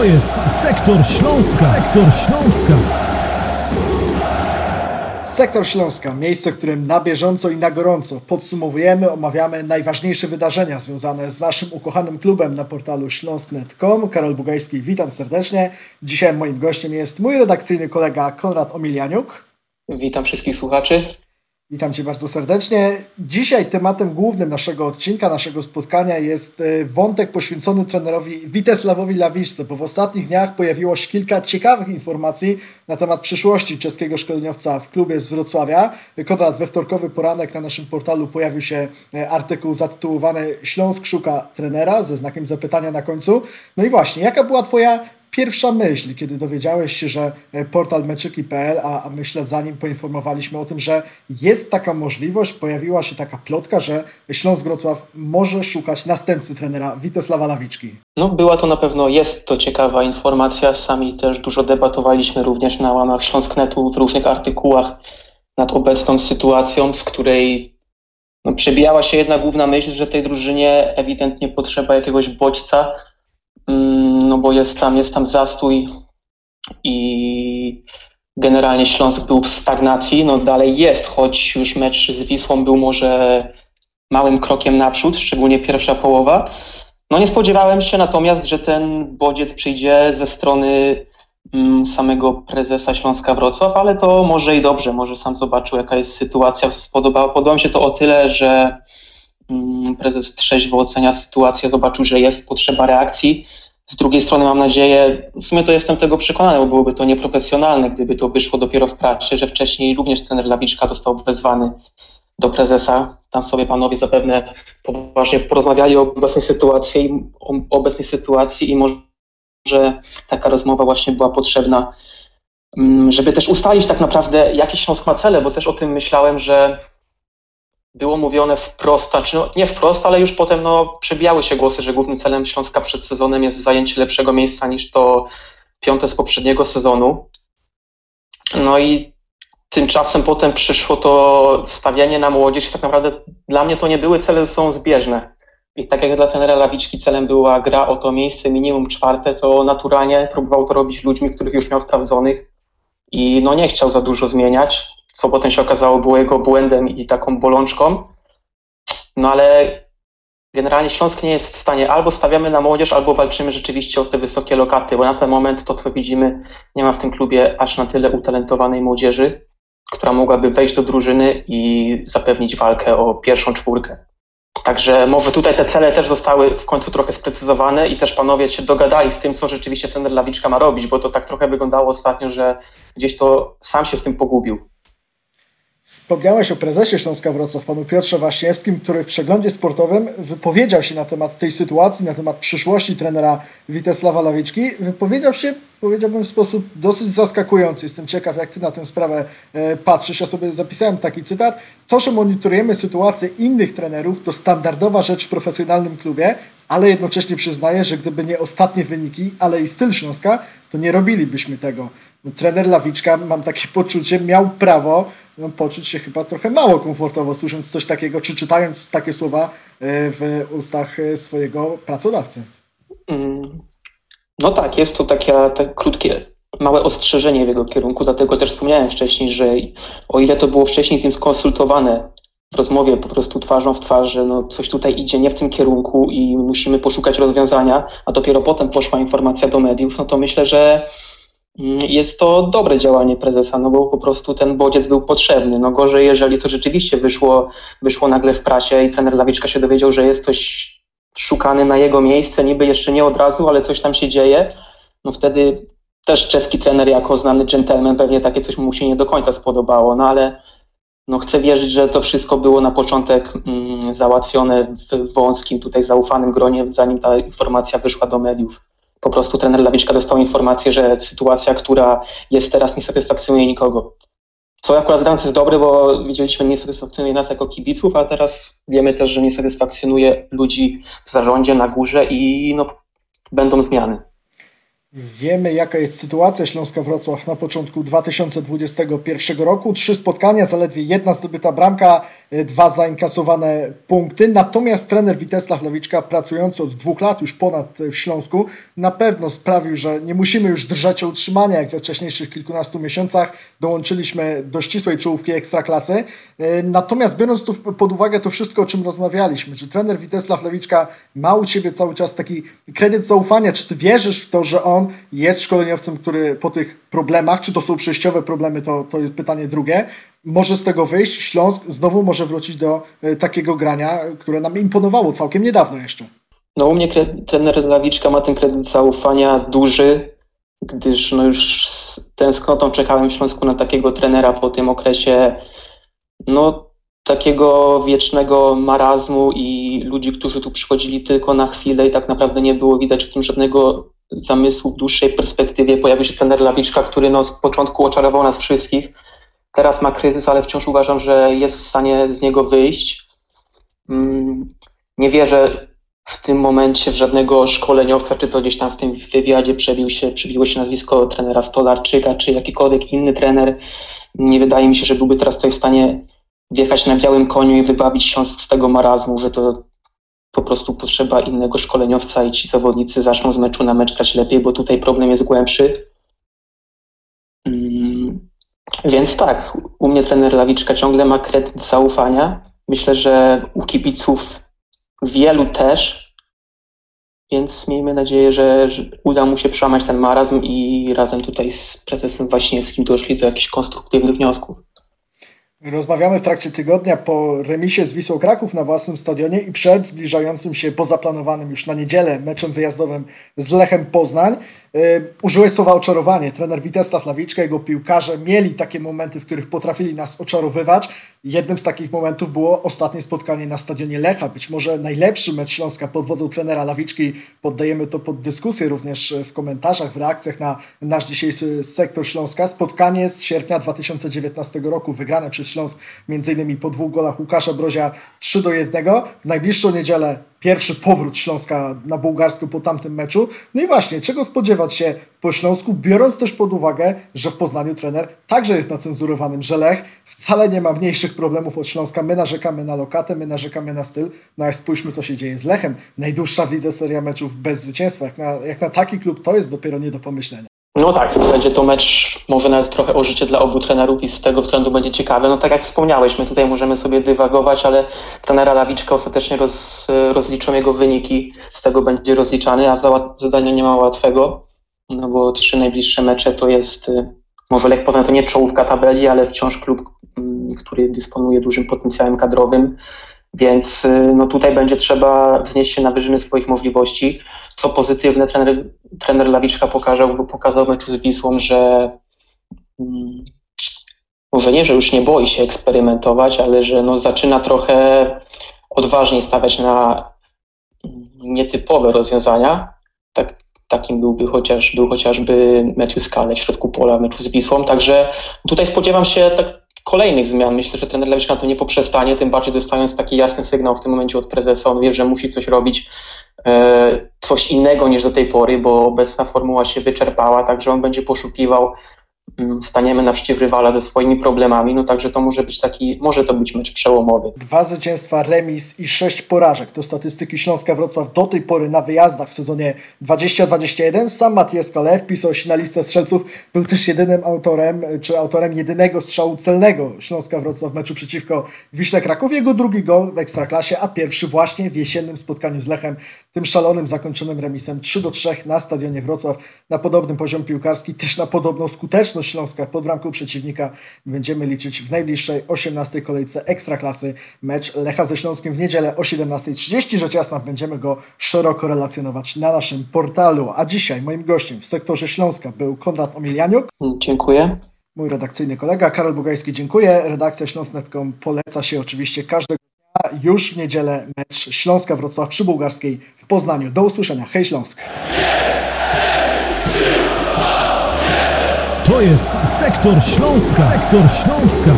To jest Sektor Śląska. Sektor Śląska. Sektor Śląska, miejsce, w którym na bieżąco i na gorąco podsumowujemy, omawiamy najważniejsze wydarzenia związane z naszym ukochanym klubem na portalu śląsk.net.com. Karol Bugajski, witam serdecznie. Dzisiaj moim gościem jest mój redakcyjny kolega Konrad Omilianiuk. Witam wszystkich słuchaczy. Witam Cię bardzo serdecznie. Dzisiaj tematem głównym naszego odcinka, naszego spotkania jest e, wątek poświęcony trenerowi Witesławowi Lawiszce, bo w ostatnich dniach pojawiło się kilka ciekawych informacji na temat przyszłości czeskiego szkoleniowca w klubie z Wrocławia. Konrad, we wtorkowy poranek na naszym portalu pojawił się e, artykuł zatytułowany Śląsk szuka trenera ze znakiem zapytania na końcu. No i właśnie, jaka była Twoja pierwsza myśl, kiedy dowiedziałeś się, że e, portal meczyki.pl, a, a myślę za nim poinformowaliśmy o tym, że jest taka możliwość, pojawiła się taka plotka, że Śląsk Wrocław może szukać następcy trenera Witesława Lawiczki? No była to na pewno, jest to ciekawa informacja. Sami też dużo debatowaliśmy również na łamach Śląsknetu w różnych artykułach nad obecną sytuacją, z której no, przebijała się jedna główna myśl, że tej drużynie ewidentnie potrzeba jakiegoś bodźca, Mm, no bo jest tam, jest tam zastój i generalnie Śląsk był w stagnacji, no dalej jest, choć już mecz z Wisłą był może małym krokiem naprzód, szczególnie pierwsza połowa. No nie spodziewałem się natomiast, że ten bodziec przyjdzie ze strony mm, samego prezesa Śląska Wrocław, ale to może i dobrze, może sam zobaczył jaka jest sytuacja. Spodobało, podoba mi się to o tyle, że Mm, prezes trzeźwo ocenia sytuację, zobaczył, że jest potrzeba reakcji. Z drugiej strony mam nadzieję, w sumie to jestem tego przekonany, bo byłoby to nieprofesjonalne, gdyby to wyszło dopiero w pracy, że wcześniej również ten Lawiczka został wezwany do prezesa. Tam sobie panowie zapewne poważnie porozmawiali o obecnej sytuacji, o obecnej sytuacji i może taka rozmowa właśnie była potrzebna, mm, żeby też ustalić tak naprawdę, jakie Śląsk ma cele, bo też o tym myślałem, że było mówione wprost, znaczy no, nie wprost, ale już potem no, przebijały się głosy, że głównym celem Śląska przed sezonem jest zajęcie lepszego miejsca niż to piąte z poprzedniego sezonu. No i tymczasem potem przyszło to stawianie na młodzież i tak naprawdę dla mnie to nie były cele sobą zbieżne. I tak jak dla trenera Lawiczki celem była gra o to miejsce minimum czwarte, to naturalnie próbował to robić ludźmi, których już miał sprawdzonych i no nie chciał za dużo zmieniać co potem się okazało było jego błędem i taką bolączką. No ale generalnie Śląsk nie jest w stanie, albo stawiamy na młodzież, albo walczymy rzeczywiście o te wysokie lokaty, bo na ten moment to, co widzimy, nie ma w tym klubie aż na tyle utalentowanej młodzieży, która mogłaby wejść do drużyny i zapewnić walkę o pierwszą czwórkę. Także może tutaj te cele też zostały w końcu trochę sprecyzowane i też panowie się dogadali z tym, co rzeczywiście trener Lawiczka ma robić, bo to tak trochę wyglądało ostatnio, że gdzieś to sam się w tym pogubił. Wspomniałeś o prezesie Śląska Wrocław, panu Piotrze Waśniewskim, który w przeglądzie sportowym wypowiedział się na temat tej sytuacji, na temat przyszłości trenera Witesława Lawiczki. Wypowiedział się, powiedziałbym, w sposób dosyć zaskakujący. Jestem ciekaw, jak ty na tę sprawę e, patrzysz. Ja sobie zapisałem taki cytat. To, że monitorujemy sytuację innych trenerów, to standardowa rzecz w profesjonalnym klubie, ale jednocześnie przyznaję, że gdyby nie ostatnie wyniki, ale i styl Śląska, to nie robilibyśmy tego. Trener Lawiczka, mam takie poczucie, miał prawo poczuć się chyba trochę mało komfortowo słysząc coś takiego, czy czytając takie słowa e, w ustach e, swojego pracodawcy. Mm. No tak, jest to takie, tak krótkie, małe ostrzeżenie w jego kierunku, dlatego też wspomniałem wcześniej, że o ile to było wcześniej z nim skonsultowane w rozmowie po prostu twarzą w twarz, że no coś tutaj idzie nie w tym kierunku i musimy poszukać rozwiązania, a dopiero potem poszła informacja do mediów, no to myślę, że jest to dobre działanie prezesa, no bo po prostu ten bodziec był potrzebny. No gorzej, jeżeli to rzeczywiście wyszło, wyszło nagle w prasie i trener Lawiczka się dowiedział, że jest ktoś szukany na jego miejsce, niby jeszcze nie od razu, ale coś tam się dzieje, no wtedy też czeski trener jako znany gentleman pewnie takie coś mu się nie do końca spodobało, no ale no chcę wierzyć, że to wszystko było na początek mm, załatwione w wąskim, tutaj zaufanym gronie, zanim ta informacja wyszła do mediów po prostu trener Lawiczka dostał informację, że sytuacja, która jest teraz, nie satysfakcjonuje nikogo. Co akurat dla nas jest dobre, bo widzieliśmy, nie satysfakcjonuje nas jako kibiców, a teraz wiemy też, że nie satysfakcjonuje ludzi w zarządzie, na górze i no, będą zmiany. Wiemy, jaka jest sytuacja Śląska Wrocław na początku 2021 roku. Trzy spotkania, zaledwie jedna zdobyta bramka, e, dwa zainkasowane punkty. Natomiast trener Witesław Lewiczka, pracujący od dwóch lat już ponad w Śląsku, na pewno sprawił, że nie musimy już drżeć o utrzymania, jak we wcześniejszych kilkunastu miesiącach. Dołączyliśmy do ścisłej czołówki ekstraklasy. E, natomiast biorąc tu pod uwagę to wszystko, o czym rozmawialiśmy, czy trener Witesław Lewiczka ma u siebie cały czas taki kredyt zaufania, czy ty wierzysz w to, że on jest szkoleniowcem, który po tych problemach, czy to są przejściowe problemy, to, to jest pytanie drugie, może z tego wyjść. Śląsk znowu może wrócić do e, takiego grania, które nam imponowało całkiem niedawno jeszcze. No u mnie trener Lawiczka ma ten kredyt zaufania duży, gdyż no już z tęsknotą czekałem w Śląsku na takiego trenera po tym okresie no takiego wiecznego marazmu i ludzi, którzy tu przychodzili tylko na chwilę i tak naprawdę nie było widać w tym żadnego zamysłu w dłuższej perspektywie. Pojawił się trener Lawiczka, który no, z początku oczarował nas wszystkich. Teraz ma kryzys, ale wciąż uważam, że jest w stanie z niego wyjść. Mm, nie wierzę w tym momencie w żadnego szkoleniowca, czy to gdzieś tam w tym wywiadzie przebił się, przebiło się nazwisko trenera Stolarczyka, czy jakikolwiek inny trener. Nie wydaje mi się, że byłby teraz tutaj w stanie wjechać na białym koniu i wybawić się z tego marazmu, że to po prostu potrzeba innego szkoleniowca i ci zawodnicy zaczną z meczu na mecz grać lepiej, bo tutaj problem jest głębszy. Mm, więc tak, u mnie trener Lawiczka ciągle ma kredyt zaufania. Myślę, że u kibiców wielu też, więc miejmy nadzieję, że, uda mu się przełamać ten marazm i razem tutaj z prezesem Waśniewskim doszli do jakichś konstruktywnych wniosków. Rozmawiamy w trakcie tygodnia po remisie z Wisłą Kraków na własnym stadionie i przed zbliżającym się pozaplanowanym już na niedzielę meczem wyjazdowym z Lechem Poznań. E, użyłeś słowa oczarowanie. Trener Witesta Flawiczka, jego piłkarze mieli takie momenty, w których potrafili nas oczarowywać. Jednym z takich momentów było ostatnie spotkanie na stadionie Lecha. Być może najlepszy mecz Śląska pod wodzą trenera Lawiczki. Poddajemy to pod dyskusję również w komentarzach, w reakcjach na nasz dzisiejszy sektor Śląska. Spotkanie z sierpnia 2019 roku, wygrane przez Śląsk m.in. po dwóch golach Łukasza Brozia 3 do 1. W najbliższą niedzielę pierwszy powrót Śląska na bułgarską po tamtym meczu. No i właśnie, czego spodziewać się po Śląsku, biorąc też pod uwagę, że w Poznaniu trener także jest na cenzurowanym, że Lech wcale nie ma mniejszych problemów od Śląska. My narzekamy na lokatę, my narzekamy na styl, no ale spójrzmy, co się dzieje z Lechem. Najdłuższa w lidze seria meczów bez zwycięstwa. Jak na, jak na taki klub to jest dopiero nie do pomyślenia. No tak, będzie to mecz może nawet trochę o życie dla obu trenerów i z tego względu będzie ciekawe. No tak jak wspomniałeś, my tutaj możemy sobie dywagować, ale trenera Lawiczka ostatecznie roz, rozliczą jego wyniki, z tego będzie rozliczany, a zadania nie ma łatwego, no bo trzy najbliższe mecze to jest, y, może Lech Poznań to nie czołówka tabeli, ale wciąż klub, mm, który dysponuje dużym potencjałem kadrowym, więc y, no tutaj będzie trzeba wznieść się na wyżyny swoich możliwości. Co pozytywne, trener, trener Lawiczka pokazał, pokazał meczu z Wisłą, że mm, może nie, że już nie boi się eksperymentować, ale że no zaczyna trochę odważniej stawiać na nietypowe rozwiązania. Tak, takim byłby chociaż, był chociażby Matthew Scale w środku pola meczu z Wisłą. Także tutaj spodziewam się tak kolejnych zmian. Myślę, że trener Lewicz na to nie poprzestanie, tym bardziej dostając taki jasny sygnał w tym momencie od prezesa. On wie, że musi coś robić, coś innego niż do tej pory, bo obecna formuła się wyczerpała, także on będzie poszukiwał staniemy na szczyt rywala ze swoimi problemami, no także to może być taki, może to być mecz przełomowy. Dwa zwycięstwa, remis i sześć porażek. To statystyki Śląska Wrocław do tej pory na wyjazdach w sezonie 2021. Sam Matias Kale wpisał się na listę strzelców. Był też jedynym autorem, czy autorem jedynego strzału celnego Śląska Wrocław w meczu przeciwko Wiśle Kraków. Jego drugi gol w Ekstraklasie, a pierwszy właśnie w jesiennym spotkaniu z Lechem, tym szalonym zakończonym remisem 3 do 3 na stadionie Wrocław. Na podobnym poziom piłkarski, też na podobną skuteczność Śląska pod bramką przeciwnika będziemy liczyć w najbliższej 18 kolejce Ekstraklasy. Mecz Lecha ze Śląskiem w niedzielę o 17.30. Rzecz jasna, będziemy go szeroko relacjonować na naszym portalu. A dzisiaj moim gościem w sektorze Śląska był Konrad Omilianiuk. Dziękuję. Mój redakcyjny kolega Karol Bugajski, dziękuję. Redakcja Śląsk.com poleca się oczywiście każdego dnia. Już w niedzielę mecz Śląska-Wrocław przy Bułgarskiej w Poznaniu. Do usłyszenia. Hej Śląsk! To jest Sektor Śląska. Sektor Śląska.